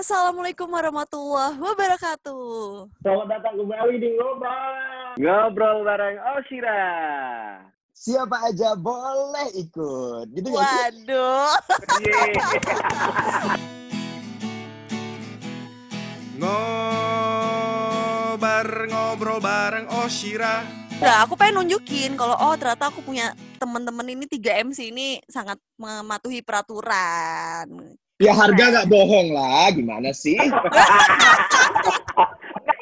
Assalamualaikum warahmatullahi wabarakatuh. Selamat datang kembali di Ngobrol. Ngobrol bareng Oshira. Siapa aja boleh ikut. Gitu sih? Waduh. Ngobar ngobrol bareng Oshira. Nah, aku pengen nunjukin kalau oh ternyata aku punya teman-teman ini 3 MC ini sangat mematuhi peraturan. Ya harga nggak bohong lah. Gimana sih? Enggak,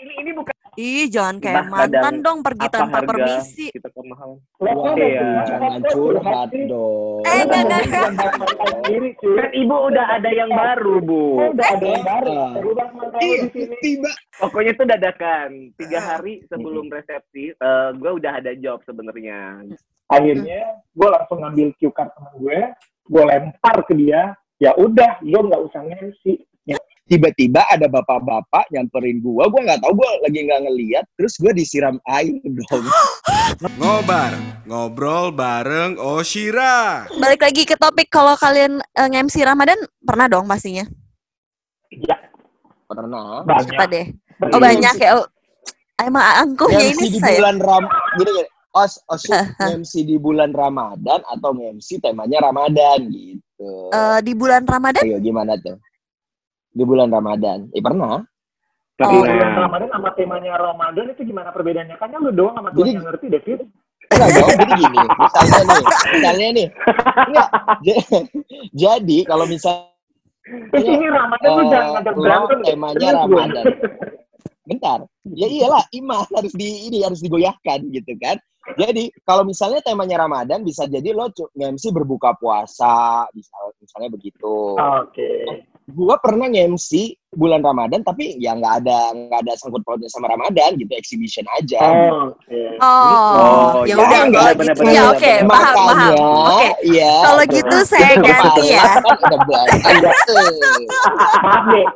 ini ini bukan Ih, jangan kayak mantan dong pergi tanpa permisi. kita kemahalan. Lo Iya. Jangan curhat dong. Eh, enggak, enggak. Kan ibu udah ada yang baru, Bu. Udah ada yang baru. Di sini. tiba. Pokoknya tuh dadakan. Tiga Ah. hari sebelum resepsi, eh gue udah ada job sebenarnya. Akhirnya gue langsung ngambil cue card teman gue, gue lempar ke dia. Ya udah, lo nggak usah nge-MC. Ya, Tiba-tiba ada bapak-bapak nyamperin gua. Gua nggak tahu. Gua lagi nggak ngeliat. Terus gua disiram air dong. Ngobar ngobrol bareng Oshira. Balik lagi ke topik kalau kalian eh, nge-MC Ramadan pernah dong pastinya. ya Pernah. banyak. Deh? Oh banyak ya. Oh, emang angkuhnya ini di saya. bulan Ram. Gini gini. Os, os MC di bulan Ramadan atau MC temanya Ramadan gitu. Eh, di bulan Ramadan Ayo gimana tuh? Di bulan Ramadan. Eh pernah. Tapi Oh. bulan Ramadan sama temanya Ramadan itu gimana perbedaannya? Kan lu doang sama Tuhan Jadi- yang ngerti deh, Fit. Enggak dong, jadi gini, misalnya nih, misalnya nih, enggak, jadi kalau misalnya Terus ini Ramadan lu Eh, jangan ngajak lo berantem. deh. temanya. Ramadan. bentar, ya iyalah iman harus di ini harus digoyahkan gitu kan. Jadi kalau misalnya temanya Ramadan bisa jadi lo nge-MC berbuka puasa, misal, misalnya begitu. Oke. Gua pernah nge-MC bulan Ramadan tapi ya nggak ada nggak ada sangkut pautnya sama Ramadan gitu, exhibition aja. Oh, Oke. Oh, Oh, ya ya, udah enggak, kalau gitu ya oke, benar. paham, paham. Oke. Iya. Kalau gitu saya ganti ya. Maaf nih,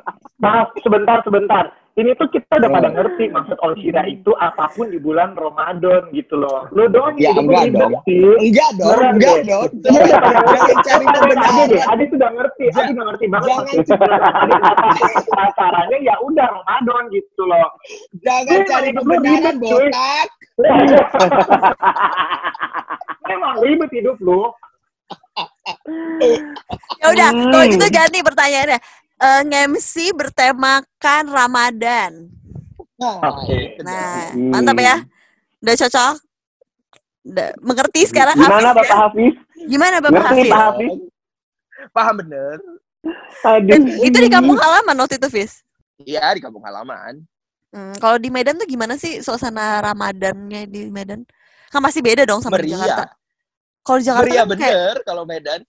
maaf sebentar sebentar. Ini tuh kita udah Hmm. pada ngerti maksud Olshira itu apa pun di bulan Ramadan gitu loh. Lu doang Ya, enggak dong. sih. Enggak dong, enggak deh. dong. Jangan ngerti. cari pembenaran. Adi tuh udah ngerti. Adi udah ngerti banget. Jangan. Acaranya ya udah Ramadan gitu loh. Jangan cari pembenaran botak. Emang ribet hidup lu. Ya udah, kalau Hmm. gitu ganti pertanyaannya. Eh, nge-MC bertemakan Ramadan. Nah, Oke. Nah, dong. mantap ya. Udah cocok? Udah mengerti sekarang Gimana Hafiz, Bapak ya? Hafiz? Gimana Bapak Ngerti, Hafiz? Pak Hafiz? Paham bener. Aduh. Dan itu di kampung halaman waktu itu, Fis. Iya di kampung halaman. Hmm, kalau di Medan tuh gimana sih suasana Ramadannya di Medan? Kan masih beda dong sama di Meriah. Jakarta. Kalau di Jakarta Meriah kan kayak bener kalau Medan.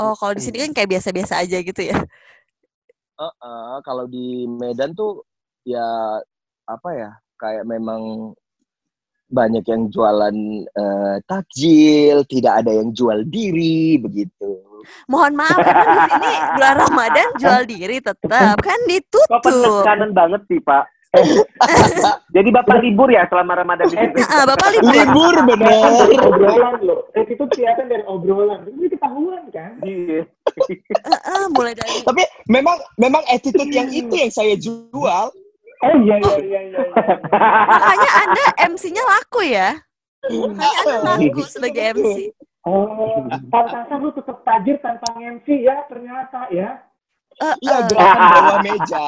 oh kalau di sini kan kayak biasa-biasa aja gitu ya. Heeh, kalau di Medan tuh ya apa ya kayak memang banyak yang jualan eh, takjil, tidak ada yang jual diri begitu. Mohon maaf emang di sini bulan Ramadan jual diri tetap kan Kok ditutup. penekanan banget sih, Pak? Jadi Bapak libur ya selama Ramadan di sini? Ah, Bapak libur. Libur dari obrolan lo. Eh, itu kelihatan dari obrolan. Ini ketahuan kan? Iya. Ah, mulai dari Tapi memang memang attitude yang itu yang saya jual. Oh iya iya iya iya. iya. makanya Anda MC-nya laku ya. Makanya Anda laku sebagai MC. Oh, pantasan lu tetap tajir tanpa MC ya ternyata ya. Eh, Iya eh. gerakan bawah meja.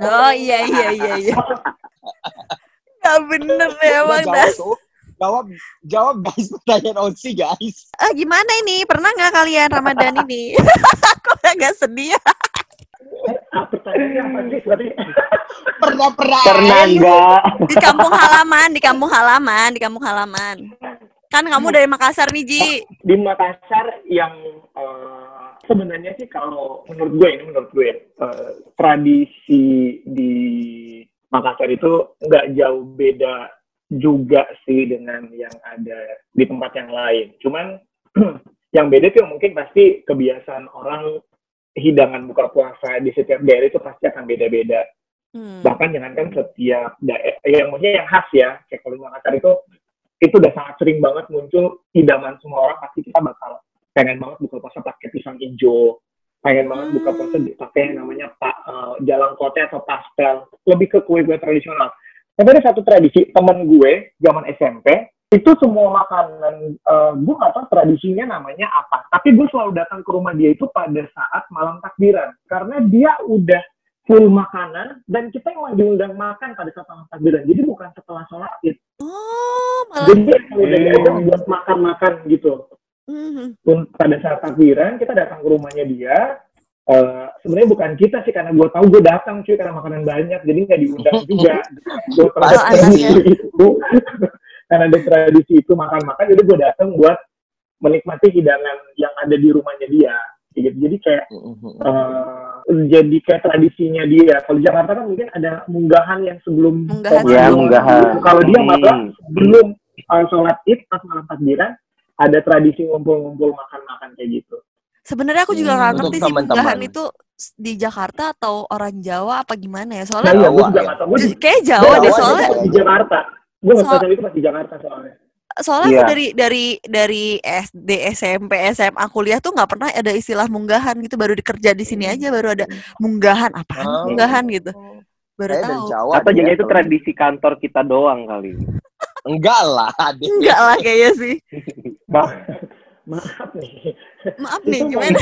Oh iya iya iya iya. Gak bener ya emang das. tuh. Jawab jawab guys pertanyaan Osi guys. Ah gimana ini? Pernah nggak kalian Ramadan ini? Kok agak sedih ya? Ah, Pernah pernah. Pernah enggak? Di kampung halaman, di kampung halaman, di kampung halaman. Kan kamu dari Makassar nih, Ji. di Makassar yang eh, sebenarnya sih kalau menurut gue ini menurut gue eh, tradisi di Makassar itu nggak jauh beda juga sih dengan yang ada di tempat yang lain. Cuman yang beda tuh mungkin pasti kebiasaan orang hidangan buka puasa di setiap daerah itu pasti akan beda-beda. Hmm. Bahkan jangankan setiap daerah, yang maksudnya yang khas ya, kayak kalau di Makassar itu itu udah sangat sering banget muncul idaman semua orang pasti kita bakal pengen banget buka puasa pakai pisang hijau. Pengen banget buka puasa pakai yang namanya pak eh, jalan kote atau pastel. Lebih ke kue-kue tradisional. Tapi ada satu tradisi temen gue zaman SMP itu semua makanan eh, gue nggak tahu tradisinya namanya apa. Tapi gue selalu datang ke rumah dia itu pada saat malam takbiran. Karena dia udah full makanan dan kita emang diundang makan pada saat malam takbiran. Jadi bukan setelah sholat id. Oh, malah. jadi udah buat makan-makan gitu. Pun pada saat takbiran kita datang ke rumahnya dia eh sebenarnya bukan kita sih karena gue tahu gue datang cuy karena makanan banyak jadi nggak diundang juga. Gue tradisi itu karena ada tradisi itu makan-makan jadi gue datang buat menikmati hidangan yang ada di rumahnya dia. Gitu. Jadi kayak eh, jadi kayak tradisinya dia. Kalau di Jakarta kan mungkin ada munggahan yang sebelum Munggahan Ya, munggahan. kalau dia malah Hmm. sebelum uh, sholat id pas malam takbiran ada tradisi ngumpul-ngumpul makan-makan kayak gitu. Sebenarnya aku juga Hmm, nggak untuk ngerti sih munggahan itu di Jakarta atau orang Jawa apa gimana ya? Nah Soalnya iya, gue Jawa, juga ya. nggak tahu. Gue di, kayak Jawa gua deh soalnya di Jakarta. Gue nggak tahu itu pas di Jakarta soalnya. soalnya Iya. aku dari dari dari SD SMP SMA kuliah tuh nggak pernah ada istilah munggahan gitu baru dikerja di sini aja baru ada munggahan apaan Oh. munggahan gitu baru Kayak dari tahu Jawa. Atau jangan ya, itu tradisi kantor kita doang kali. Enggak lah. Enggak lah kayaknya sih Ma maaf nih. maaf nih Itu gimana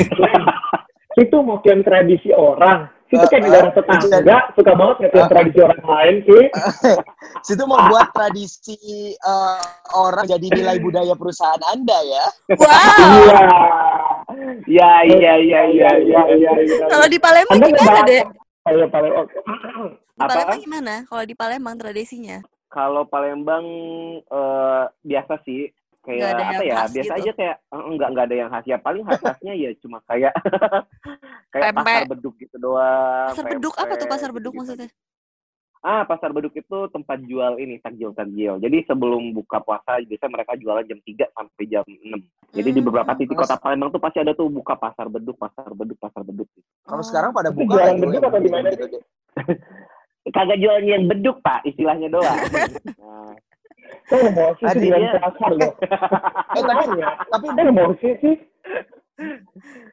itu mau klaim tradisi orang. Itu kayak Eh, negara eh, tetangga suka banget ngeklaim Eh. tradisi orang lain sih. Situ membuat tradisi eh, orang jadi nilai budaya perusahaan Anda ya. wow Iya. Ya, iya, iya, iya, iya. iya. kalau di Palembang Anda gimana iya, oke. di Apa? Palembang gimana kalau di Palembang tradisinya Kalau Palembang eh, biasa sih kayak apa ya khas biasa gitu. aja kayak enggak enggak ada yang khas ya paling khas khasnya ya cuma kayak kayak Pempek. pasar beduk gitu doang pasar beduk apa tuh pasar beduk gitu-gitu. maksudnya ah pasar beduk itu tempat jual ini takjil takjil jadi sebelum buka puasa biasanya mereka jualan jam 3 sampai jam 6 jadi di Hmm. beberapa titik Terus- kota Palembang tuh pasti ada tuh buka pasar beduk pasar beduk pasar beduk Kalau Oh. sekarang pada buka jualan beduk apa di mana gitu kagak jualan yang beduk pak istilahnya doang nah, Saya emosi sih dengan pasar loh. Eh tapi tapi saya emosi sih.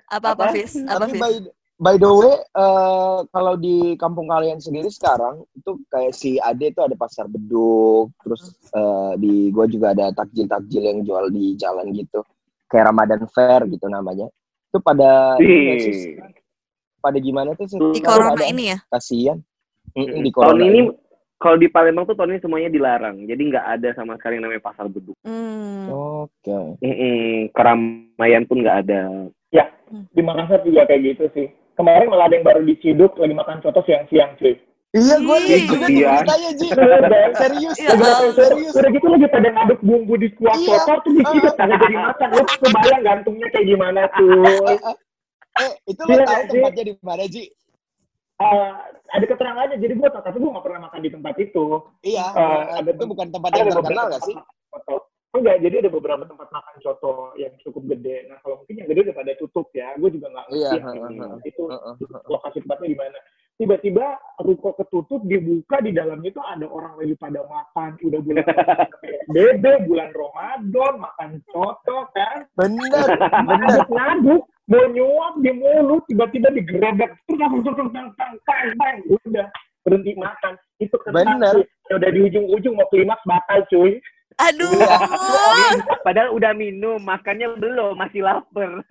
apa apa Apa? Fis? Apa tapi Fis? by by the way eh, kalau di kampung kalian sendiri sekarang itu kayak si Ade itu ada pasar beduk terus eh, di gua juga ada takjil-takjil yang jual di jalan gitu. Kayak Ramadan Fair gitu namanya. Itu pada pada gimana tuh sih? Di corona ada- ini ya? Kasihan Mm-mm, di tahun corona ini kalau di Palembang tuh tahun ini semuanya dilarang jadi nggak ada sama sekali yang namanya pasar beduk hmm. oke Mm-mm, keramaian pun nggak ada Di Makassar juga kayak gitu sih. Kemarin malah ada yang baru diciduk lagi makan soto siang-siang cuy. iya gue Ih. lihat juga tuh Iya. beritanya Ji serius Ya udah, Allah. serius udah gitu lagi pada ngaduk bumbu di kuah Iya. soto tuh diciduk kagak jadi makan. Lu kebayang gantungnya kayak gimana cuy. eh itu lo nggak sih? tempatnya di mana Ji Eh, ada keterangannya jadi gue tapi gue gak pernah makan di tempat itu. iya Eh, ada itu bukan tempat yang beberapa terkenal gak sih. Enggak, jadi ada beberapa tempat makan soto yang cukup gede. Nah, kalau mungkin yang gede udah pada tutup ya. Gue juga nggak ngerti Iya, heeh. itu Heeh, heeh. lokasi tempatnya di mana. Tiba-tiba ruko ketutup dibuka di dalamnya tuh ada orang lagi pada makan. Udah bulan PSBB, bulan Ramadan, makan soto kan. bener bener Ngaduk-ngaduk, mau nyuap di mulut, tiba-tiba digerebek. Terus langsung tang tang tang tang tang. Udah berhenti makan. Itu Bener. cuy. Ya udah di ujung-ujung mau klimaks batal cuy. aduh padahal udah minum makannya belum masih lapar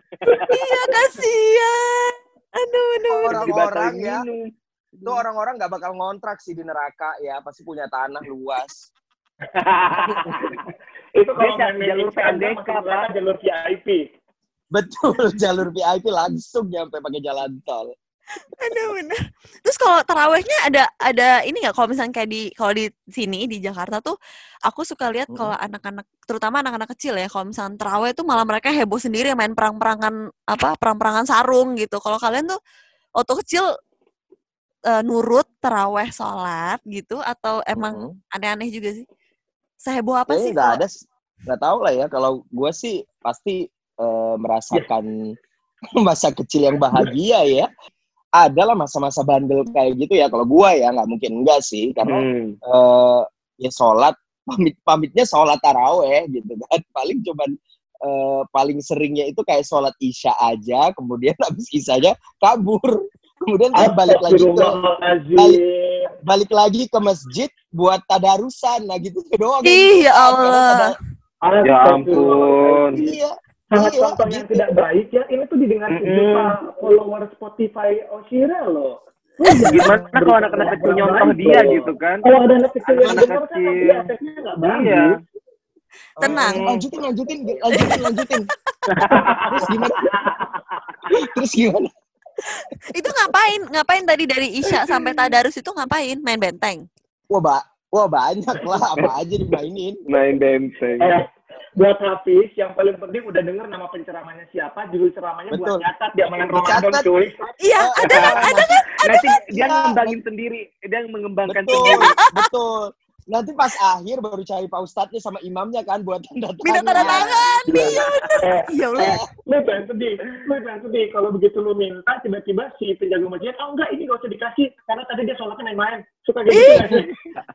iya kasihan aduh aduh orang-orang ya minum. itu orang-orang nggak bakal ngontrak sih di neraka ya pasti punya tanah luas itu kalau jalur Pak. jalur VIP. Betul jalur VIP langsung nyampe pakai jalan tol Aduh bener. Terus kalau tarawehnya ada ada ini nggak kalau misalnya kayak di kalau di sini di Jakarta tuh aku suka lihat kalau anak-anak terutama anak-anak kecil ya kalau misalnya taraweh tuh malah mereka heboh sendiri main perang-perangan apa perang-perangan sarung gitu. Kalau kalian tuh waktu kecil eh, nurut taraweh sholat gitu atau emang Mhm. aneh-aneh juga sih? Seheboh apa Kayaknya sih? kalau- ada nggak tahu lah ya kalau gue sih pasti eh, merasakan masa kecil yang bahagia ya ada lah masa-masa bandel kayak gitu ya kalau gue ya nggak mungkin enggak sih karena Hmm. eh, ya sholat pamit pamitnya sholat taraweh gitu kan paling cuman eh, paling seringnya itu kayak sholat isya aja, kemudian habis isyanya kabur, kemudian saya balik lagi ke Astagfirullahaladzim. balik lagi ke masjid buat tadarusan, nah gitu doang. Ih, ya Allah. ada- Ya ampun. Iya, Sangat Iya, contoh yang gitu. tidak baik ya. Ini tuh didengar Mm-mm. juta follower Spotify Oshira loh. Gimana kalau anak-anak kecil nyontoh dia gitu kan? Kalau ada anak kecil yang dengar kan nanti efeknya nggak bagus. Iya. Tenang. Eh, lanjutin, lanjutin, lanjutin, lanjutin. Terus gimana? Terus gimana? Itu ngapain? Ngapain tadi dari Isya sampai Tadarus itu ngapain? Main benteng. Wah, ba wah banyak lah, apa aja dimainin. Main benteng. Eh, buat Hafiz, yang paling penting udah denger nama penceramahnya siapa, judul ceramahnya Betul. buat nyatat di amalan Ramadan cuy. Iya, ada kan? Ada kan? Nanti dia Iya. ngembangin sendiri, dia mengembangkan Betul, sendiri. betul. Nanti pas akhir baru cari Pak Ustadznya sama imamnya kan buat tanda tangan. Minta tanda tangan. Iya, Eh, Ya Allah. Eh, lu jangan sedih, lu jangan sedih. Kalau begitu lu minta, tiba-tiba si penjaga masjid, oh enggak, ini gak usah dikasih. Karena tadi dia sholatnya main-main. Suka gitu?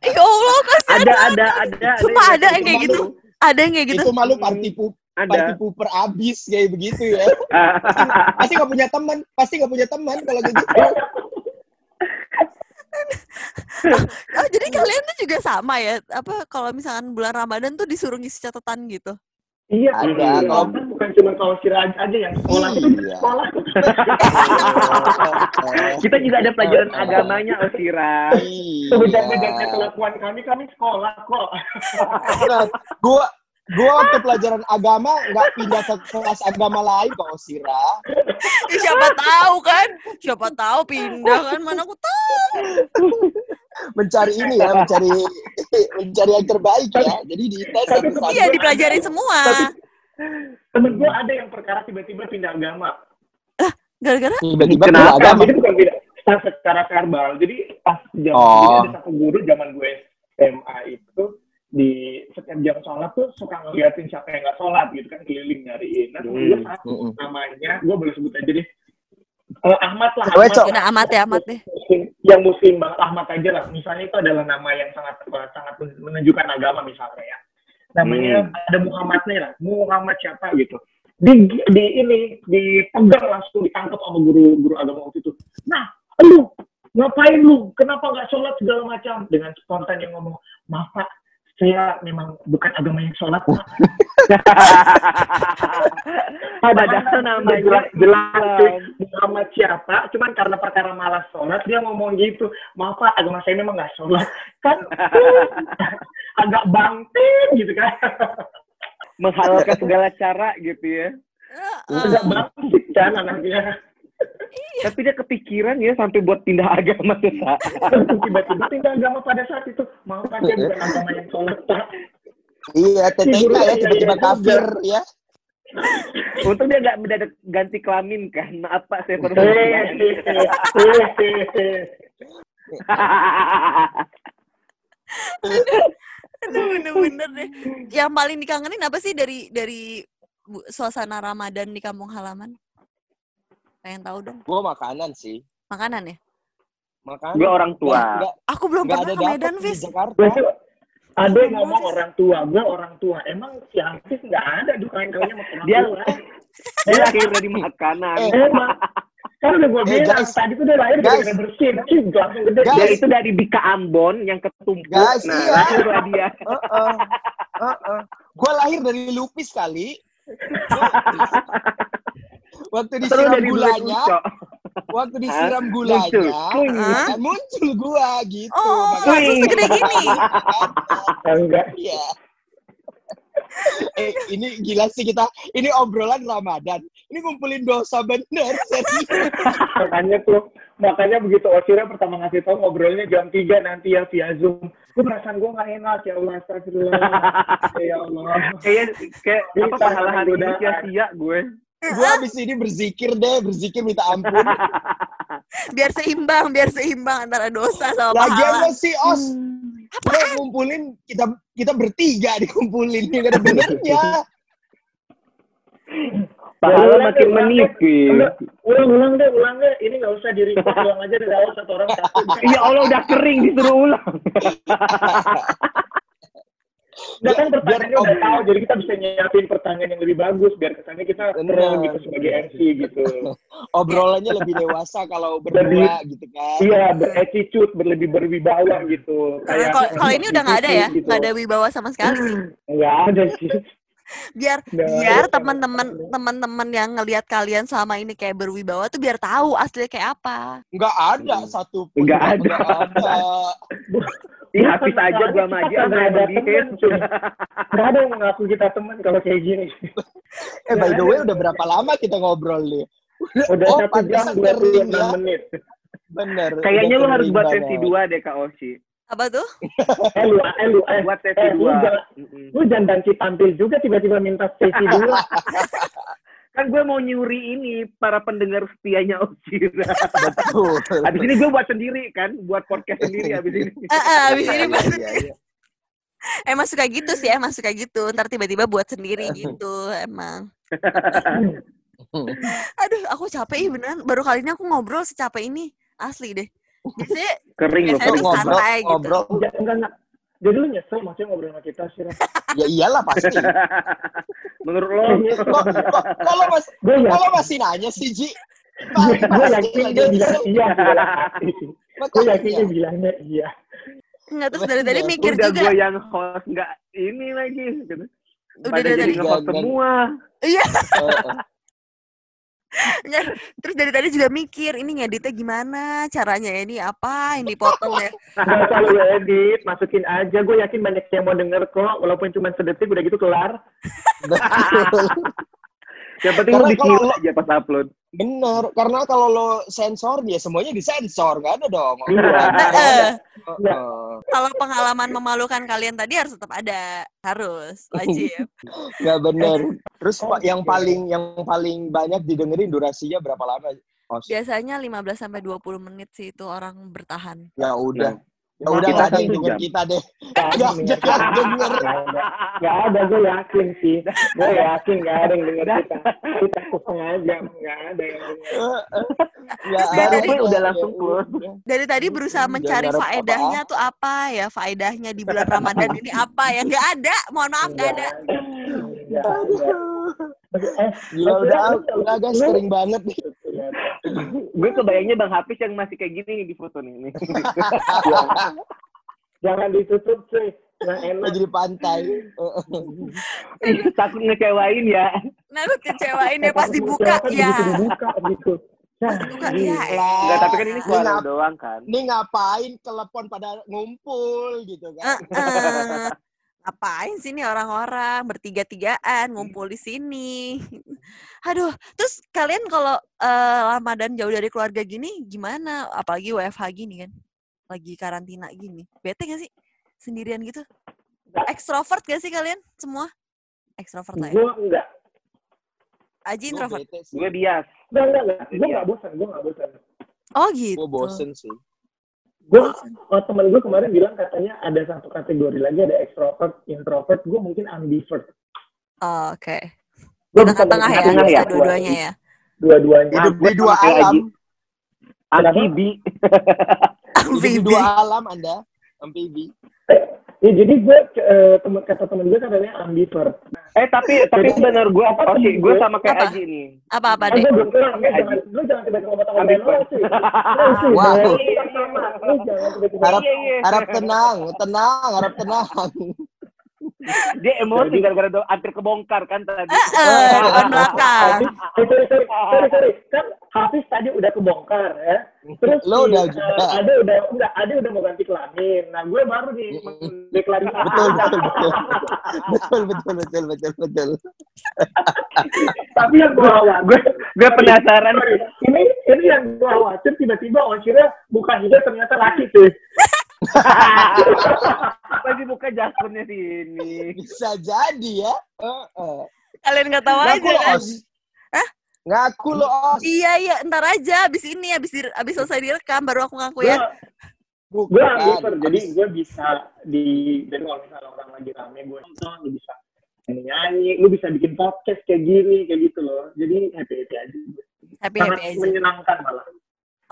Ya Allah, kasihan. Ada, ada, ada. Sumpah ada yang kayak kayak gitu. Ada yang kayak gitu. Itu malu party pup, party Ada. puper abis kayak begitu ya. Pasti gak punya teman, pasti gak punya teman kalau kayak gitu. Oh, jadi kalian tuh juga sama ya? Apa kalau misalkan bulan Ramadan tuh disuruh ngisi catatan gitu? Iya, Ada, kalau kalau- kan bukan cuma kalau Oshira aja, aja yang sekolah itu Iya. sekolah. Kita juga ada pelajaran agamanya, Osira. Sebeda-bedanya kelakuan kami, kami sekolah kok. Nah, gua gua waktu pelajaran agama nggak pindah ke kelas agama lain kok Osira. Ya, siapa tahu kan? Siapa tahu pindah kan? Mana aku tahu. Mencari ini ya, mencari mencari yang terbaik ya. Jadi di tes Tapi. Iya, dipelajarin semua. Temen gue ada yang perkara tiba-tiba pindah agama. Gara-gara Tiba-tiba Kenapa? pindah agama. Jadi bukan pindah, secara- secara verbal. Jadi pas jam Oh. ada satu guru zaman gue SMA itu di setiap jam sholat tuh suka ngeliatin siapa yang nggak sholat gitu kan keliling nyariin. Nah, temen gue Hmm. satu Mm-mm. namanya, gue boleh sebut aja deh. Eh, Ahmad lah. Ahmad. Cok. Udah amat ya, amat deh. Yang muslim banget Ahmad aja lah. Misalnya itu adalah nama yang sangat sangat menunjukkan agama misalnya ya. Namanya ada Muhammadnya lah. Muhammad siapa gitu. Di, di ini dipegang langsung ditangkap sama guru guru agama waktu itu. Nah, lu ngapain lu? Kenapa nggak sholat segala macam? Dengan spontan yang ngomong, maaf pak, saya memang bukan agama yang sholat. Pak." Padahal namanya jelas, jelas. Muhammad siapa, cuman karena perkara malas sholat, dia ngomong gitu. Maaf Pak, agama saya memang nggak sholat. Kan agak bangting gitu kan. Menghalalkan segala cara gitu ya. agak bangting kan anaknya. Tapi dia kepikiran ya sampai buat pindah agama sesaat. Tiba-tiba pindah agama pada saat itu. Maaf Pak, dia bukan agama yang sholat Pak. Iya, TTK ya tiba-tiba kafir ya. Untung dia nggak mendadak ganti kelamin kan. Maaf Pak, saya perlu. Aduh, bener-bener deh. Yang paling dikangenin apa sih dari dari suasana Ramadan di kampung halaman? Pengen tahu dong. Gua makanan sih. Makanan ya? Makanan. Gue orang tua. Nggak, Aku belum nggak pernah ada ke Medan, Fis. Ada yang ngomong orang tua, gue orang tua. Emang si Hafiz nggak ada duka kaunya sama orang Dia tua. dia lahir dari makanan. Eh, Emang. Kan udah gue Eh, bilang, guys. tadi tuh dia lahir Guys. Cing, langsung gede. Guys. Dia itu dari Bika Ambon yang ketumpuk. Guys, nah, iya. lahirlah dia. Heeh. Heeh. Gua lahir dari lupis kali. Waktu disiram dari gulanya, waktu disiram Muncul. gulanya. Hah? kan muncul gua gitu. Oh, langsung segede gini. Enggak. Iya. Eh, ini gila sih kita. Ini obrolan Ramadan. Ini ngumpulin dosa bener, makanya tuh makanya begitu Osira pertama ngasih tau ngobrolnya jam 3 nanti ya via Zoom. Gue perasaan gue gak enak ya Allah astagfirullah. ya Allah. Kayak kayak apa pahala hari ini sia-sia gue. Gue abis ini berzikir deh, berzikir minta ampun. Biar seimbang, biar seimbang antara dosa sama Lagian pahala. lo sih, Os. Lo ngumpulin, kita kita bertiga dikumpulin. Gak ada benernya. Pahala ulang makin menipis. Ulang ulang deh ulang deh. Ini nggak usah di record ulang aja dari awal satu orang satu. Ya Allah udah kering disuruh ulang. Kan Biar- pertanyaannya biar udah tahu, jadi kita bisa nyiapin pertanyaan yang lebih bagus biar kesannya kita pro gitu sebagai MC gitu. obrolannya lebih dewasa kalau berdua gitu kan. Iya, berattitude, berlebih berwibawa gitu. Kalau kalau ini udah nggak ada ya, gitu. nggak ada wibawa sama sekali. Nggak ada sih. Biar Nggak biar ada. teman-teman teman-teman yang ngelihat kalian selama ini kayak berwibawa tuh biar tahu aslinya kayak apa. Nggak ada satu pun. Nggak ada. Ada. Ih, habis aja gua sama Nggak ada yang teman. Nggak ada yang mengaku kita teman kalau kayak gini. Eh by the way udah berapa lama kita ngobrol nih? Udah Oh, satu jam dua puluh kering ya. enam menit. Bener. Kayaknya lu udah harus buat sesi dua deh Kak Oshi. Apa tuh? Eh lu, eh lu, eh. Buat sesi Eh, lu dua. lu jangan danci tampil juga tiba-tiba minta sesi dua. Kan gue mau nyuri ini para pendengar setianya Oshira. Betul. Abis ini gue buat sendiri kan, buat podcast sendiri abis ini. Eh, eh, abis ini baru iya, iya. emang suka gitu sih, emang suka gitu. Ntar tiba-tiba buat sendiri gitu, emang. Aduh, aku capek ih beneran. Baru kali ini aku ngobrol secapek ini. Asli deh. Biasanya Kering loh, kering. ngobrol, santai gitu. ngobrol. Enggak, enggak, enggak. Jadi lu nyesel maksudnya ngobrol sama kita sih. Ya iyalah pasti. Menurut lo, Kok kok- kok lo mas, Gue kok lo yakin, masih nanya sih Ji? gue Pasti yakin lagi dia bilang iya. Gue yakin. Dia bilangnya iya. Enggak terus dari tadi mikir udah juga. gue yang host nggak ini lagi. Gitu. Udah dari tadi. Jangan. semua. Iya, Heeh. enggak. Terus dari tadi juga mikir ini ngeditnya gimana caranya ya, ini apa yang dipotong ya. Gak usah lu edit, masukin aja. Gue yakin banyak yang mau denger kok, walaupun cuma sedetik udah gitu kelar. Yang penting Karena lo- aja pas upload. Bener, karena kalau lo sensor ya semuanya disensor, nggak ada dong. Iya. Heeh. Heeh. Kalau pengalaman memalukan kalian tadi harus tetap ada, harus wajib. Nggak bener. Terus Oh, Pak, yang oke. paling yang paling banyak didengerin durasinya berapa lama? Os? Biasanya 15 sampai 20 menit sih itu orang bertahan. Ya udah. Ya udah kita denger jam. kita deh. Gak denger. Gak ada, gue yakin sih. Gue yakin gak ada yang denger kita. Kita setengah jam, gak ada yang denger. Ada. dari- Ya udah langsung udah. Dari tadi berusaha mencari faedahnya tuh apa ya? Faedahnya di bulan Ramadan ini apa ya? Nggak ada. Mohon maaf nggak ada. Gak ada. Eh, Gila udah udah guys sering banget nih. gue kebayangnya Bang Hafiz yang masih kayak gini nih di foto nih. nih. Jangan ditutup cuy. Nggak enak. Lagi di pantai. Takut ngecewain ya. Nah, lu kecewain ya pas dibuka ya. begitu dibuka gitu. Nah, Buka gitu. ya. Enggak, tapi kan ini suara doang kan. Ini ngapain telepon pada ngumpul gitu kan? Eh, Ngapain sih nih orang-orang bertiga-tigaan ngumpul di sini? Aduh, terus kalian kalau eh, Ramadan jauh dari keluarga gini gimana? Apalagi WFH gini kan, lagi karantina gini. Bete gak sih sendirian gitu? Ekstrovert gak sih kalian semua? Ekstrovert lah ya. Gue enggak. Aji introvert. Gue bias. Enggak, enggak, enggak. Gue Iya. enggak bosan, gue enggak bosan. Oh gitu. Gue bosen sih. Gue, oh, temen gue kemarin bilang katanya ada satu kategori lagi, ada extrovert, introvert. Gue mungkin ambivert. Oh, Oke. Gue Di tengah-tengah ya, tengah ya? dua-duanya ya. Dua-duanya. Hidup di dua alam. Amfibi. Amfibi. dua alam Anda. Amfibi. Ya, jadi gue, eh, temen, kata temen gue katanya ambivert. Eh tapi tapi bener gue Apa Oshi, gue gue? sama kayak Apa? Aji nih. Apa-apa Ah, deh? gue belum bilang, lu Aji. jangan, tiba-tiba ngomong-ngomong Ambivert. sih. Sih. Harap Iya, iya. harap tenang, tenang, harap tenang. Dia emosi gara-gara do- hampir kebongkar kan tadi. Eh, belakang. Sorry, sorry, sorry, sorry. Kan Hafiz tadi udah kebongkar ya. Terus Lo udah eh, juga. Ade udah enggak, Ade udah mau ganti kelamin. Nah, gue baru nih deklarasi. Betul, betul, betul. Betul, betul, betul, betul, betul. Tapi yang gue khawatir, gue gue penasaran. sorry, ini ini yang gue khawatir tiba-tiba Onshira buka juga ternyata laki tuh. Lagi buka jaspernya sini. Bisa jadi ya. Heeh. Kalian nggak tahu Ngaku aja lo, kan? Os. Ngaku lo, Os. Iya iya, ntar aja abis ini abis di, abis selesai direkam baru aku ngaku Gue ya. gue ambivert, jadi gue bisa di jadi kalau misalnya orang lagi rame gue nonton, lu bisa nyanyi, lu bisa bikin podcast kayak gini, kayak gitu loh. Jadi happy happy aja. Happy Sangat happy aja. menyenangkan malah.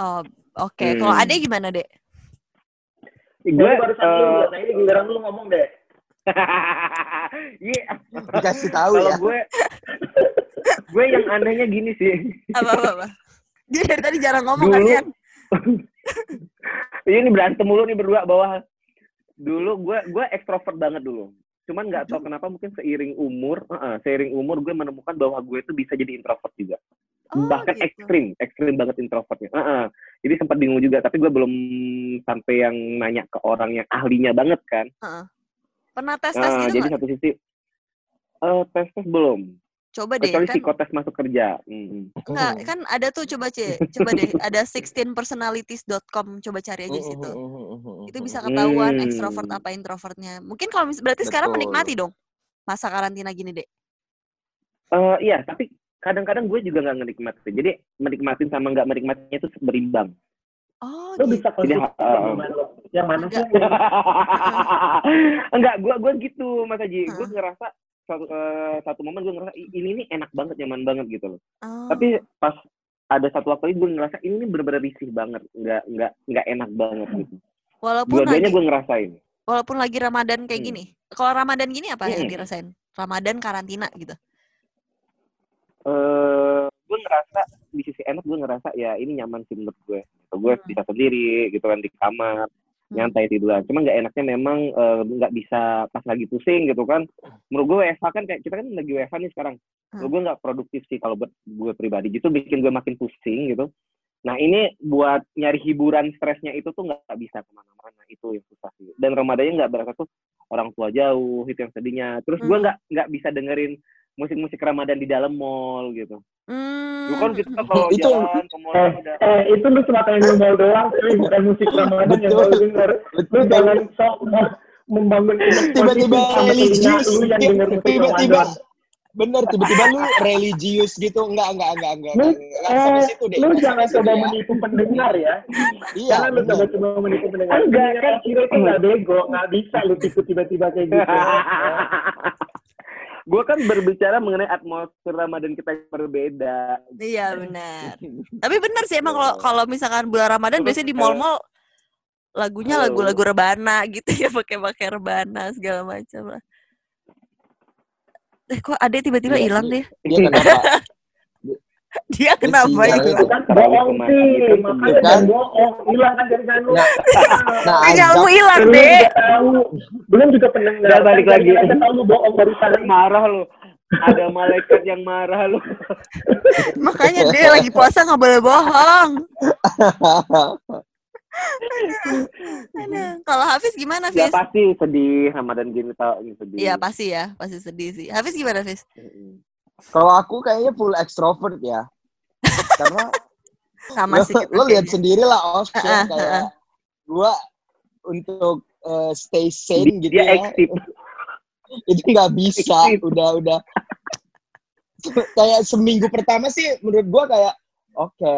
Oh oke. Hmm. Kalau Ade gimana dek? Gue Gue baru satu, eh, nah ini giliran lu ngomong deh. Iya. Dikasih tahu Kalau ya. gue gue yang anehnya gini sih. Apa apa apa. Dia dari tadi jarang ngomong Dulu- kasihan. Ini berantem mulu nih berdua bawah. Dulu gue gue ekstrovert banget dulu. Cuman nggak tahu kenapa mungkin seiring umur, uh-uh, seiring umur gue menemukan bahwa gue itu bisa jadi introvert juga. Oh, Bahkan gitu. ekstrim, ekstrim banget introvertnya. Uh-uh. Jadi sempat bingung juga, tapi gue belum sampai yang nanya ke orang yang ahlinya banget kan. Pernah tes tes Nah, gitu jadi nggak? satu sisi eh tes tes belum. Coba deh Kecuali kan. psikotes masuk kerja. Mm-mm. Enggak, kan ada tuh coba C, coba deh. Ada 16personalities.com coba cari aja di situ. Itu bisa ketahuan Hmm. ekstrovert apa introvertnya. Mungkin kalau berarti sekarang Betul. menikmati dong masa karantina gini, Dek. Eh, iya, tapi kadang-kadang gue juga nggak menikmati. Jadi menikmatin sama nggak menikmatinya itu berimbang. Oh, Lu gitu. bisa Jadi, konsumsi uh, yang mana lo? Sih? Enggak, gue gue gitu Mas Haji. Gue Heeh. ngerasa satu, eh, satu momen gue ngerasa "Ih, ini nih enak banget, nyaman banget gitu loh. Oh. Tapi pas ada satu waktu itu gue ngerasa ini bener-bener risih banget, nggak nggak nggak enak banget gitu. walaupun Dua-duanya lagi gue ngerasain. walaupun lagi Ramadan kayak Hmm. gini. Kalau Ramadan gini apa yang Hmm. dirasain? Ramadan karantina gitu. eh gue ngerasa di sisi enak gue ngerasa ya ini nyaman sih menurut gue. Gitu. Gue Hmm. bisa sendiri gitu kan di kamar Hmm. Nyantai tiduran. Cuma nggak enaknya memang eh, nggak bisa pas lagi pusing gitu kan. Menurut gue WFH kan kayak kita kan lagi WFH nih sekarang. Menurut Hmm. gue nggak produktif sih kalau buat gue pribadi. Itu bikin gue makin pusing gitu. Nah ini buat nyari hiburan stresnya itu tuh nggak bisa ke mana-mana itu yang susah sih. Dan Ramadannya nggak berasa tuh orang tua jauh itu yang sedihnya. Terus gue Hmm. nggak nggak bisa dengerin musik-musik Ramadan di dalam mall gitu. Hmm. Lu kan kita kalau Itu- jalan ke mall Eh, udah eh, itu lu cuma pengen ngomong doang, tapi bukan musik Ramadan yang Betul. mau denger. Lu jangan sok membangun Tiba-tiba religius. lu yang denger musik Tiba-tiba Ramadan. bener tiba-tiba lu religius gitu enggak enggak enggak enggak Lu, enggak, enggak eh, situ deh lu enggak jangan coba ya. menipu pendengar ya. iya Jangan lu bener. coba-coba menipu pendengar. Enggak, kan? Akira itu nggak bego, nggak bisa lu tipu tiba-tiba kayak gitu. gue kan berbicara mengenai atmosfer Ramadan kita yang berbeda. Iya benar. Tapi benar sih emang kalau kalau misalkan bulan Ramadan Terus, biasanya di mall-mall lagunya lagu-lagu rebana gitu ya pakai-pakai rebana segala macam lah. Eh kok Ade tiba-tiba Iya, hilang iya. deh? dia kenapa Dia kenapa sinyalnya itu? tuh. kan bohong sih, kan makanya kan? bohong, hilang kan dari lu. Nah, nah azab hilang Belum deh. belum juga pendengar. Udah, balik lagi. Aja tahu lu bohong baru tadi. marah lu. Ada malaikat yang marah lu. Makanya dia lagi puasa nggak boleh bohong. Kalau Hafiz gimana, Ya Hafiz? pasti sedih Ramadan gini tau ini sedih. Iya pasti ya, pasti sedih sih. Hafiz gimana, Hafiz? Kalau aku kayaknya full extrovert ya. Karena Sama lo, sih lo lihat sendiri lah Os Heeh, kayak gua untuk eh, stay sane gitu Dia ya. aktif. itu nggak bisa udah udah. Kayak seminggu pertama sih menurut gua kayak oke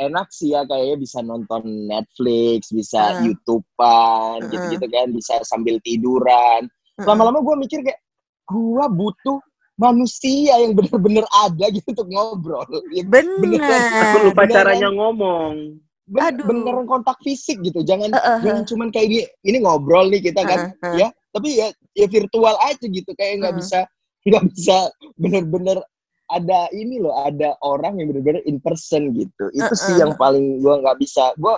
enak sih ya kayaknya bisa nonton Netflix bisa Heeh. YouTubean Heeh. gitu-gitu kan bisa sambil tiduran. Lama-lama gua mikir kayak gua butuh manusia yang bener-bener ada gitu untuk ngobrol Ya, Bener. Aku lupa Beneran. caranya ngomong. ben- Aduh. beneran kontak fisik gitu jangan Heeh, jangan cuman kayak gini ini ngobrol nih kita kan heeh, heeh. ya tapi ya ya virtual aja gitu kayak nggak Heeh. bisa nggak bisa bener-bener ada ini loh ada orang yang bener-bener in person gitu itu sih Heeh. yang paling gua nggak bisa gua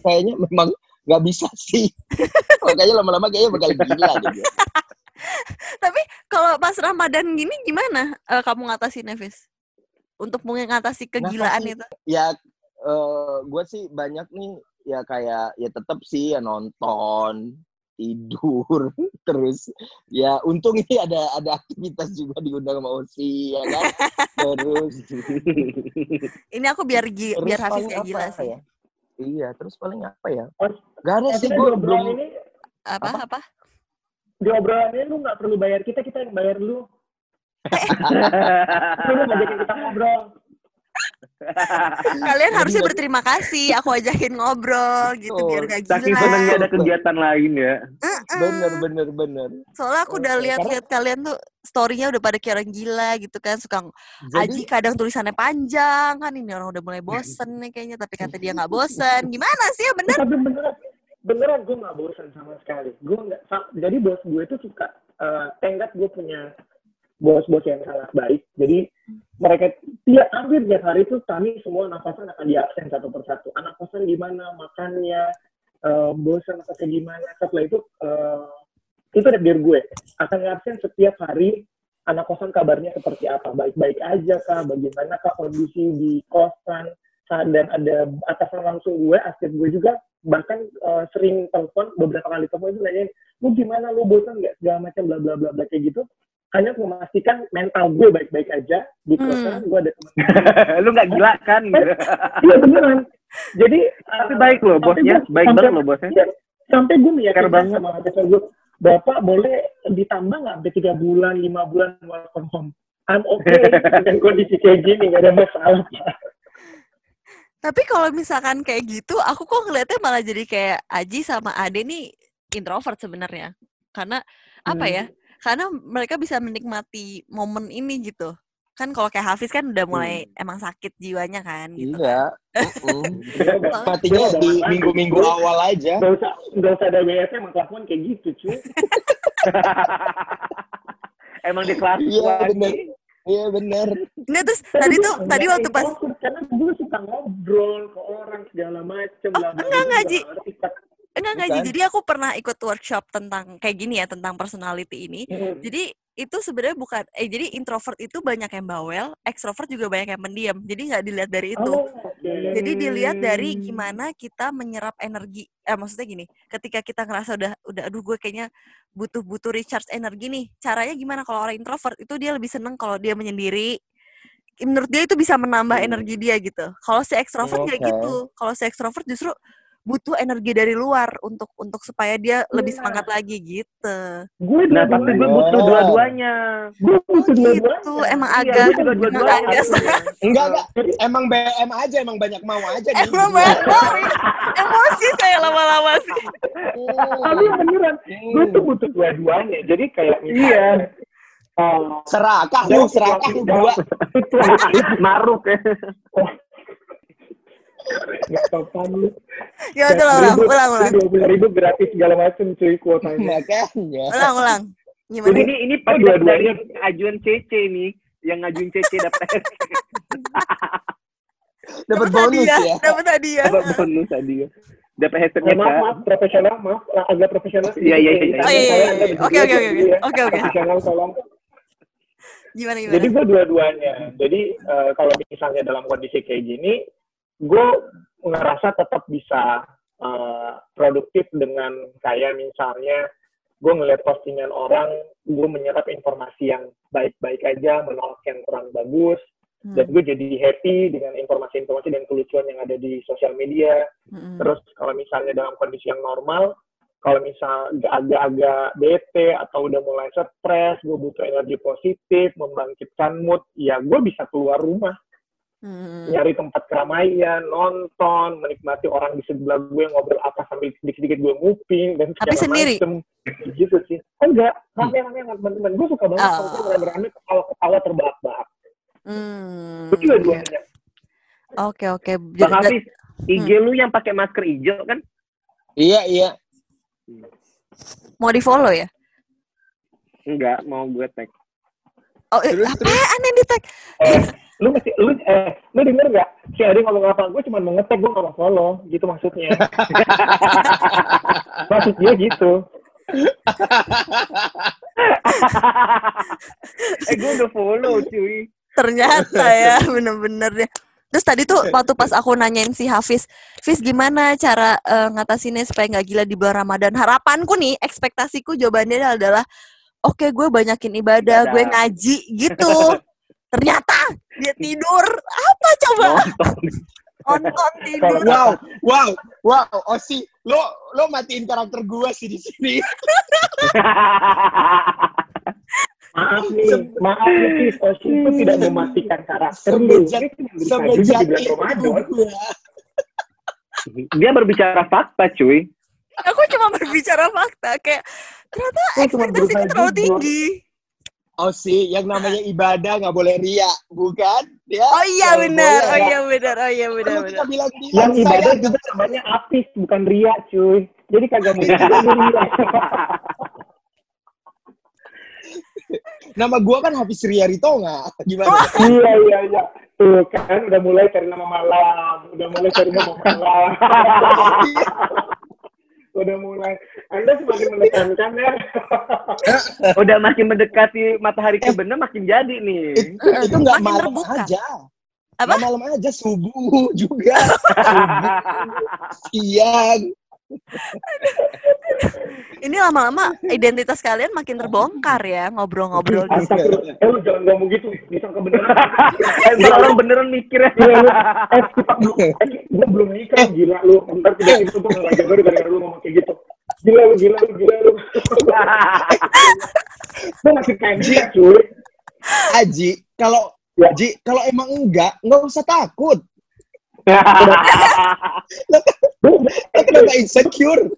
kayaknya memang nggak bisa sih kayaknya lama-lama kayaknya bakal gila gitu Tapi kalau pas Ramadan gini gimana eh, kamu ngatasin Nevis? Untuk mengatasi kegilaan Ngatasin. itu. ya eh gue sih banyak nih ya kayak ya tetap sih ya nonton tidur terus ya untung ini ada ada aktivitas juga diundang sama Osi ya kan terus Ini aku biar gi- terus biar Hafiz kayak gila sih. ya iya terus paling apa ya Oh, gak ada Eh, sih gue belum ini, Apa Apa? apa? Di obrolan ini lu nggak perlu bayar kita, kita yang bayar lu. Lu ngajakin kita ngobrol. Kalian harusnya berterima kasih. Aku ajakin ngobrol gitu biar gak Saking gila. senangnya ada kegiatan lain ya. Bener bener bener Soalnya aku udah lihat-lihat kalian tuh story-nya udah pada kayak orang gila gitu kan. Suka Aji jadi kadang tulisannya panjang kan ini orang udah mulai bosen nih kayaknya tapi kata dia nggak bosen. Gimana sih ya bener? Tapi beneran gue nggak bosan sama sekali. Gue nggak jadi bos gue itu suka eh tenggat gue punya bos-bos yang sangat baik. Jadi mereka tiap hampir tiap hari itu kami semua anak kosan akan di absen satu persatu. Anak kosan gimana makannya eh, bosan atau gimana setelah itu eh, itu takdir gue. Akan absen setiap hari anak kosan kabarnya seperti apa. Baik-baik aja kah bagaimana kah kondisi di kosan? Dan ada atasan langsung gue asisten gue juga bahkan eh, sering telepon beberapa kali telepon itu nanyain lu gimana lu bosan nggak segala macam bla bla bla bla kayak gitu hanya untuk memastikan mental gue baik-baik aja di Hmm. kosan gue ada teman lu nggak gila kan? iya beneran jadi Tapi eh, baik loh bosnya, gue- baik banget loh bosnya. Iya, sampai gue meyakinkan banget. sama atasan gue bapak boleh ditambah nggak sampai tiga bulan lima bulan work from home I'm okay dengan kondisi kayak gini nggak ada masalah. Tapi kalau misalkan kayak gitu, aku kok ngeliatnya malah jadi kayak Aji sama Ade nih introvert sebenarnya. Karena apa ya? Karena mereka bisa menikmati momen ini gitu. Kan kalau kayak Hafiz kan udah mulai emang sakit jiwanya kan gitu. Iya. Matinya dia udah di minggu-minggu awal aja. nggak usah nggak usah ada WS emang kelakuan kayak gitu cuy Emang di kelas Iya, lagi. Iya bener. Nggak, terus tadi tuh tadi waktu pas introvert, karena gue suka ngobrol ke orang segala macem Oh, bla, enggak, enggak, Ji. enggak enggak Ji. Jadi aku pernah ikut workshop tentang kayak gini ya tentang personality ini. Hmm. Jadi itu sebenarnya bukan eh jadi introvert itu banyak yang bawel, ekstrovert juga banyak yang pendiam. Jadi nggak dilihat dari itu. Oh, oke. Jadi dilihat dari gimana kita menyerap energi. Eh maksudnya gini, ketika kita ngerasa udah udah aduh gue kayaknya butuh butuh recharge energi nih. Caranya gimana kalau orang introvert itu dia lebih seneng kalau dia menyendiri. Menurut dia itu bisa menambah energi dia gitu. Kalau si ekstrovert kayak Oke. gitu. Kalau si ekstrovert justru butuh energi dari luar untuk untuk supaya dia lebih Iya. semangat lagi gitu. gue Nah, tapi gue butuh dua-duanya. gue Oh butuh gitu. dua-duanya. Emang Iya, agak gue juga emang dua-duanya. agak Enggak, enggak. Emang BM aja, emang banyak mau aja nih. emang banyak banget. Emosi saya lama-lama sih. tapi beneran gue tuh butuh dua-duanya jadi kayak misalnya eh, Serakah lu, serakah situasi- Maruk ya. Nggak sopan lu. Ya udah ulang, ulang, ulang. dua puluh ribu gratis segala macam cuy kuotanya Makanya. Ulang, ulang. Jadi Gimana? ini ini pas Oh, dua-duanya. ajuan CC nih, yang ngajuin CC dapat Dapat bonus ya. Dapat hadiah. dapat bonus tadi ya. Dapat Eh, headsetnya maaf maaf profesional maaf agak profesional Iya, iya, iya, iya. Oh iya, iya, iya. Oke, oke, oke, oke, oke. profesional tolong Gimana gimana? Jadi gue dua-duanya. Jadi eh, kalau misalnya dalam kondisi kayak gini, gue ngerasa tetap bisa eh, produktif dengan kayak misalnya gue ngeliat postingan orang, gue menyerap informasi yang baik-baik aja, menolak yang kurang bagus, Hmm, dan gue jadi happy dengan informasi-informasi dan kelucuan yang ada di sosial media. hmm, Terus kalau misalnya dalam kondisi yang normal, kalau misal agak-agak bete atau udah mulai stres, gue butuh energi positif, membangkitkan mood, ya gue bisa keluar rumah, hmm. nyari tempat keramaian, nonton, menikmati orang di sebelah gue ngobrol apa sambil sedikit-sedikit gue nguping dan Tapi sendiri? macem. Gitu sih. Enggak, rame-rame sama teman-teman. Gue suka banget kalau Oh. gue rame-rame ketawa-ketawa terbahak-bahak. Hmm. Gue juga duanya. Oke oke. Bang Jadi- Hafiz, IG lu yang pakai masker hijau kan? Iya, iya. Mau di follow ya? Enggak, mau gue tag. Oh, eh, Terus, apaan yang di tag? Eh, lu mesti, lu, eh, lu denger gak? Si Adi ngomong apa? Gue cuma mau ngetek, gue mau follow. Gitu maksudnya. Maksud dia gitu. eh gue udah follow cuy. Ternyata ya, bener-bener deh. Terus tadi tuh waktu pas aku nanyain si Hafiz, Hafiz gimana cara eh, ngatasinnya supaya nggak gila di bulan Ramadan? Harapanku nih, ekspektasiku jawabannya adalah, oke gue banyakin ibadah, Ibadah. gue ngaji gitu. Ternyata dia tidur, apa coba? Nonton. Nonton tidur. Wow, wow, wow. Osi, lo lo matiin karakter gua sih di sini. Maaf nih, maaf nih, Oshi itu tidak mematikan karakter lu. Semenjak- itu. Dia berbicara fakta cuy. Aku cuma berbicara fakta, kayak ternyata berusaha terlalu jujur. Tinggi. Osi, yang namanya ibadah nggak boleh ria, bukan? Ya, Oh iya benar, boleh. oh iya benar, oh iya benar benar. kita bilang Yang saya ibadah agak- juga namanya apis, bukan ria, cuy. Jadi kagak mau alhamdulillah. Nama gua kan Hafiz Riaritonga. Gimana? Iya iya iya. Tuh kan udah mulai cari nama malam, udah mulai cari nama malam. udah mulai. Anda semakin menekankan ya. Udah makin mendekati matahari kebenar makin jadi nih. itu itu nggak Makin malam terbuka. aja. Apa? Nggak malam aja subuh juga. subuh, siang. Ini lama-lama identitas kalian makin terbongkar ya ngobrol-ngobrol di sini. Astagfirullah. Eh lu jangan ngomong gitu, bisa kebenaran. Eh, orang beneran mikirnya. Iya, lu. Eh, kita belum, eh, gua belum nikah, gila lu. Ntar tiba-tiba tuh nggak jaga lu gara-gara lu ngomong kayak gitu. Gila lu, gila lu, gila lu. Lu masih kayak dia, cuy. Aji, kalau Ya. Ji, kalau emang enggak, nggak usah takut. Lo kenapa insecure?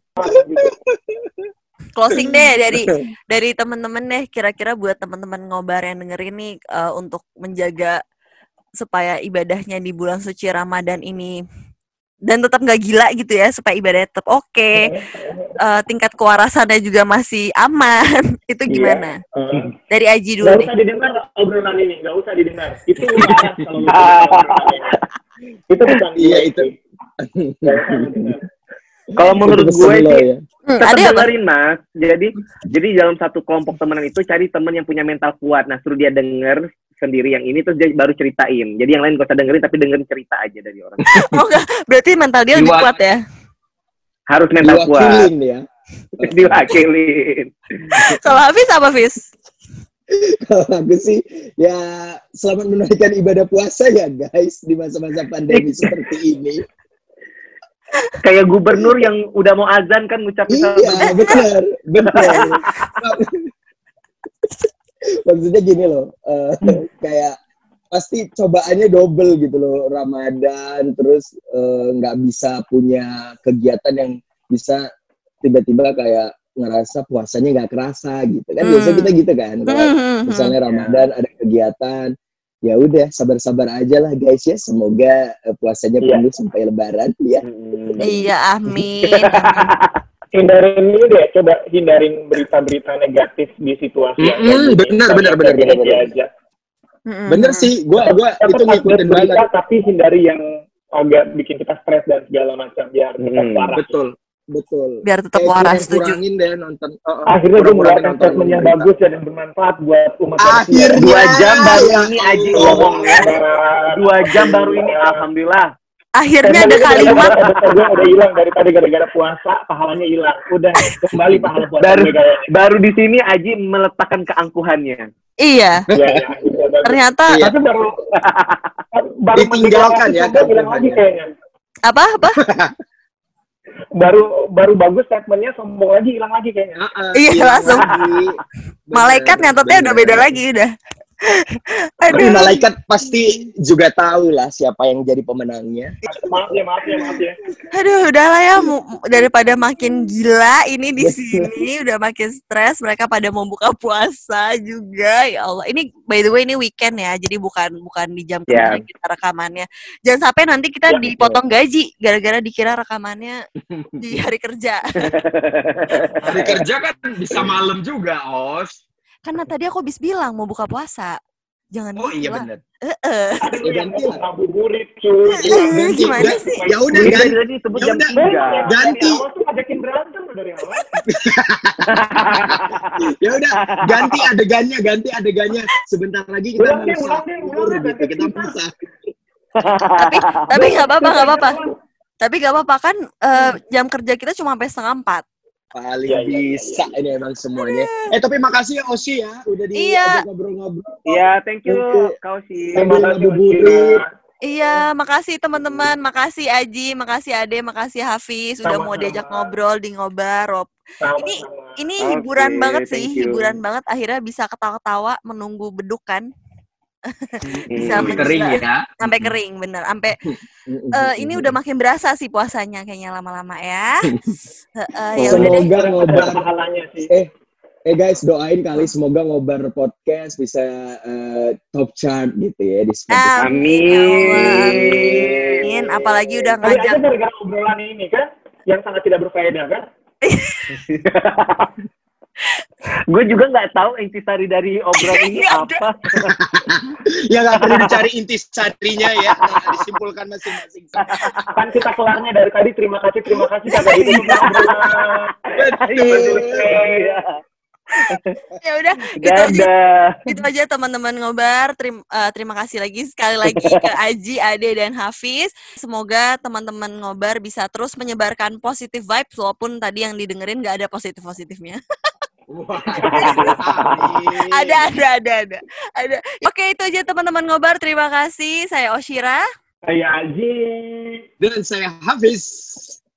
Closing deh dari dari temen-temen deh kira-kira buat teman-teman ngobar yang dengerin nih eh, untuk menjaga supaya ibadahnya di bulan suci Ramadan ini dan tetap nggak gila gitu ya supaya ibadahnya tetap oke Eh, tingkat kewarasannya juga masih aman itu gimana Eh, dari Aji dulu Gak nih usah didengar obrolan ini, gak usah didengar. Itu kalau ini. Itu bukan Iya, itu. Kalau menurut gue sih ya. Hmm, tetap dengerin mas. Jadi jadi dalam satu kelompok temenan itu cari temen yang punya mental kuat. Nah suruh dia denger sendiri yang ini terus dia baru ceritain. Jadi yang lain gak usah dengerin tapi dengerin cerita aja dari orang. oh enggak berarti mental dia lebih kuat ya Harus mental kuat. Diwakilin ya. Diwakilin. kalau Hafiz apa Hafiz Kalau aku sih ya selamat menunaikan ibadah puasa ya guys di masa-masa pandemi seperti ini. Kayak gubernur yang udah mau azan kan ngucapin salam Iya, benar, benar. Maksudnya gini loh, eh, kayak pasti cobaannya double gitu loh Ramadan, terus eh, nggak bisa punya kegiatan yang bisa tiba-tiba kayak ngerasa puasanya nggak kerasa gitu kan biasa Hmm. kita gitu kan kalau Hmm, misalnya Ramadan ada kegiatan ya udah sabar-sabar aja lah guys ya semoga eh, puasanya Iya. penuh sampai lebaran ya Hmm. iya amin, amin. Hindarin ini deh, coba hindarin berita-berita negatif di situasi kayak gini. benar, Kita benar, benar, benar, benar. bener sih gua gua Tetap itu ngikutin banget berita, tapi hindari yang agak bikin kita stres dan segala macam biar tetap Hmm, waras. betul betul biar tetap waras setuju kurangin deh nonton oh, oh, Akhirnya gue mengeluarkan nonton statement yang bagus dan bermanfaat buat umat Akhirnya. Dua jam baru Ya ini Aji Allah. ngomong ya. Dua jam baru ini alhamdulillah. akhirnya ada kalimat gue udah hilang daripada gara-gara puasa pahalanya hilang udah kembali pahala puasa Baru baru di sini Aji meletakkan keangkuhannya. iya ya, ya, ternyata Iya. tapi baru baru Ditinggalkan ya, mendengar, bilang lagi keangkuhannya. kayaknya apa apa baru baru bagus statementnya sombong lagi hilang lagi kayaknya Ah, ah, Iya, langsung. lagi. Bener, malaikat nyatetnya udah beda lagi udah tapi aduh. malaikat pasti juga tahu lah siapa yang jadi pemenangnya. Maaf ya maaf ya maaf ya. Aduh udahlah ya daripada makin gila ini di sini udah makin stres mereka pada mau buka puasa juga. Ya Allah ini by the way ini weekend ya jadi bukan bukan di jam kerja Ya. kita rekamannya. Jangan sampai nanti kita Ya, dipotong gaji gara-gara dikira rekamannya di hari kerja. Hari kerja kan bisa malam juga, Os. Karena tadi aku habis bilang mau buka puasa jangan Oh iya. Eh, Ya, yang ganti lah. ngabuburit cuy Eh, gimana sih? ya udah ganti tadi sebut Ya jam udah. tiga. Ganti. ngajakin berantem dari awal ya udah ganti adegannya ganti adegannya sebentar lagi kita Ulang mau ulang deh, ulang deh, gitu kita masak tapi tapi nggak apa-apa nggak apa-apa tapi nggak apa-apa kan eh, jam kerja kita cuma sampai setengah empat paling Iya, iya, iya, bisa ini emang semuanya eh tapi makasih ya Osi ya udah di Iya. ngobrol-ngobrol Iya, thank you kau sih. terima kasih. Iya, makasih teman-teman, makasih Aji, makasih Ade, makasih Hafiz udah mau diajak ngobrol di ngobar. Rob. Ini ini hiburan banget sih, hiburan banget. Akhirnya bisa ketawa-ketawa menunggu beduk kan, bisa Hmm. Kering ya. sampai kering, bener. Sampai eh, ini udah makin berasa sih puasanya kayaknya lama-lama ya. Heeh, ya udah deh. semoga ngobar pahalanya sih eh eh guys doain kali semoga ngobar podcast bisa eh, top chart gitu ya di Spotify. Amin. ya Amin. Amin. Apalagi udah ngajak gara-gara obrolan ini kan yang sangat tidak berfaedah kan gue juga nggak tahu intisari dari obrolan ini apa. ya nggak perlu dicari intisarinya ya nah, disimpulkan masing-masing. Kan kita kelarnya dari tadi terima kasih terima kasih. Kagak gitu betul. Iya. ya udah itu aja. Dadah. itu aja teman-teman ngobar. Terima, terima kasih lagi sekali lagi ke Aji, Ade dan Hafiz. Semoga teman-teman ngobar bisa terus menyebarkan positive vibes walaupun tadi yang didengerin nggak ada positif positifnya Wah, ada ada ada ada ada oke itu aja teman-teman ngobar terima kasih saya Oshira saya Aji Dan saya Hafiz.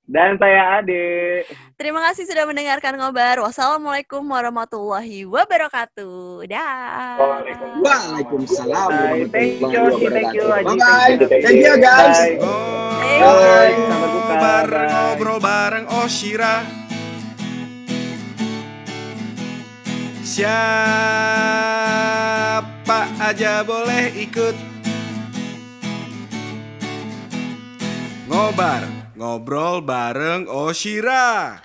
Dan saya Ade. terima kasih sudah mendengarkan ngobar wassalamualaikum warahmatullahi wabarakatuh dah Waalaikumsalam. Bye. Thank you, warahmatullahi thank you. Aji. Bye bye. Thank you guys. Bye. Bye. ngobrol bareng Oshira. Siapa aja boleh ikut? Ngobar, ngobrol bareng Oshira